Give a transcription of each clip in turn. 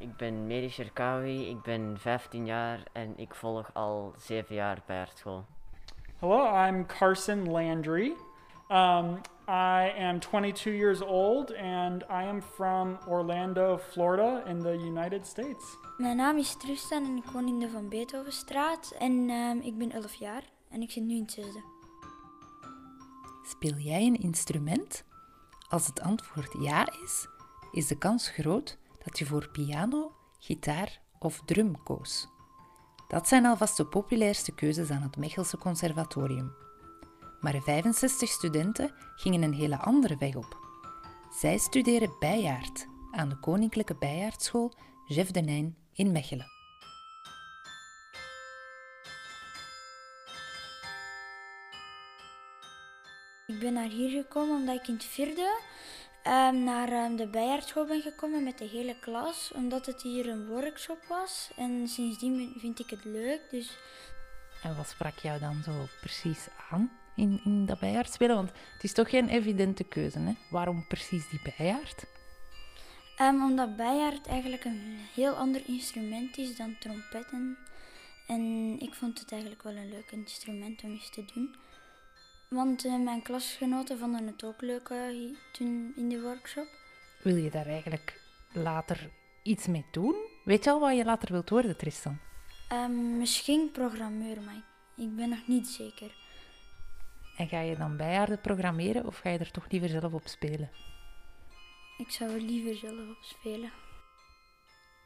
Ik ben Medi Sherkawi, ik ben 15 jaar en ik volg al 7 jaar Bijaardschool. Hello, I'm Carson Landry. Um, I am 22 years old and I am from Orlando, Florida, in the United States. Mijn naam is Tristan en ik woon in de Van Beethovenstraat. En ehm, ik ben 11 jaar en ik zit nu in het zesde. Speel jij een instrument? Als het antwoord ja is, is de kans groot dat je voor piano, gitaar of drum koos. Dat zijn alvast de populairste keuzes aan het Mechelse Conservatorium. Maar 65 studenten gingen een hele andere weg op. Zij studeren bijaard aan de Koninklijke Bijaardschool Jeff de Nijn in Mechelen. Ik ben naar hier gekomen omdat ik in het vierde ehm, naar ehm, de bijaardschool ben gekomen met de hele klas. Omdat het hier een workshop was. En sindsdien vind ik het leuk. Dus En wat sprak jou dan zo precies aan in, in dat bijaard spelen? Want het is toch geen evidente keuze, hè? Waarom precies die bijaard? Ehm, omdat bijaard eigenlijk een heel ander instrument is dan trompetten. En ik vond het eigenlijk wel een leuk instrument om eens te doen. Want eh, mijn klasgenoten vonden het ook leuk hi- toen in de workshop. Wil je daar eigenlijk later iets mee doen? Weet je al wat je later wilt worden, Tristan? Ehm, misschien programmeur, maar ik- ik ben nog niet zeker. En ga je dan bijaarden programmeren of ga je er toch liever zelf op spelen? Ik zou er liever zelf op spelen.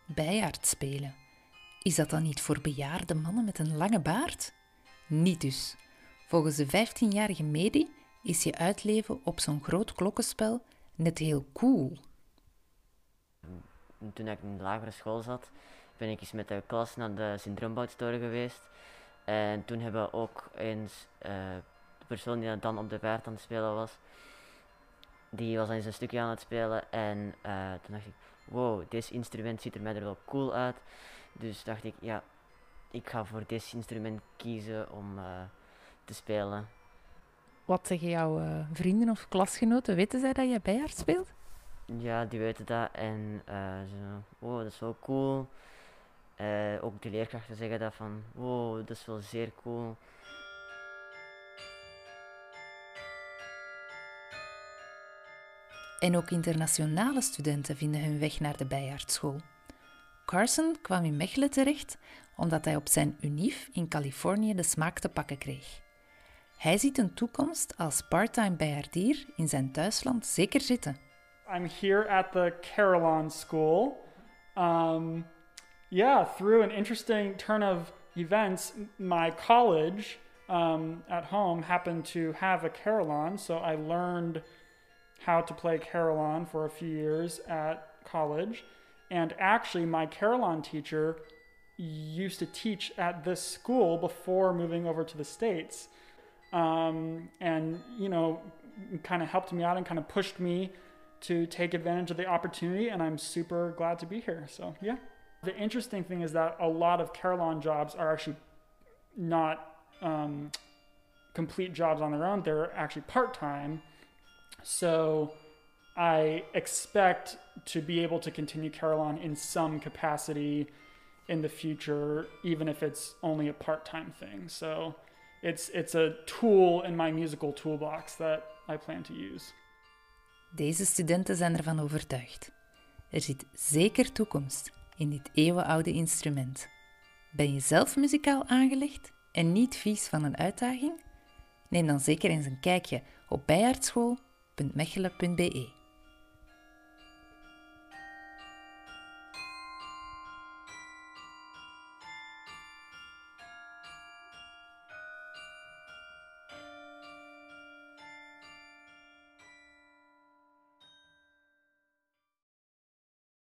Bijaard spelen. Is dat dan niet voor bejaarde mannen met een lange baard? Niet dus. Volgens de 15-jarige Medi is je uitleven op zo'n groot klokkenspel net heel cool. En Toen ik in de lagere school zat, ben ik eens met de klas naar de Sint-Drumboutoren geweest. En toen hebben we ook eens eh, de persoon die dan op de paard aan het spelen was, die was eens een stukje aan het spelen. En eh, toen dacht ik, wow, dit instrument ziet er mij er wel cool uit. Dus dacht ik, ja, ik ga voor dit instrument kiezen om eh, te spelen. Wat zeggen jouw eh, vrienden of klasgenoten? Weten zij dat je bijaard speelt? Ja, die weten dat en eh, ze oh, dat is wel cool. Eh, ook de leerkrachten zeggen dat van, wow, dat is wel zeer cool. En ook internationale studenten vinden hun weg naar de bijaardschool. Carson kwam in Mechelen terecht omdat hij op zijn UNIF in Californië de smaak te pakken kreeg. Hij ziet een toekomst als parttime bijaardier in zijn thuisland zeker zitten. I'm here at the Carillon School. Um, yeah, through an interesting turn of events, my college um, at home happened to have a carillon, so I learned how to play carillon for a few years at college. And actually, my carillon teacher used to teach at this school before moving over to the States. Um, and, you know, kind of helped me out and kind of pushed me to take advantage of the opportunity, and I'm super glad to be here. So, yeah. The interesting thing is that a lot of Carillon jobs are actually not um, complete jobs on their own, they're actually part time. So, I expect to be able to continue Carillon in some capacity in the future, even if it's only a part time thing. So, it's, it's a tool in my musical toolbox that I plan to use. Deze studenten zijn ervan overtuigd. Er zit zeker toekomst in dit eeuwenoude instrument. Ben je zelf muzikaal aangelegd en niet vies van een uitdaging? Neem dan zeker eens een kijkje op bijaardschool.mechelen.be.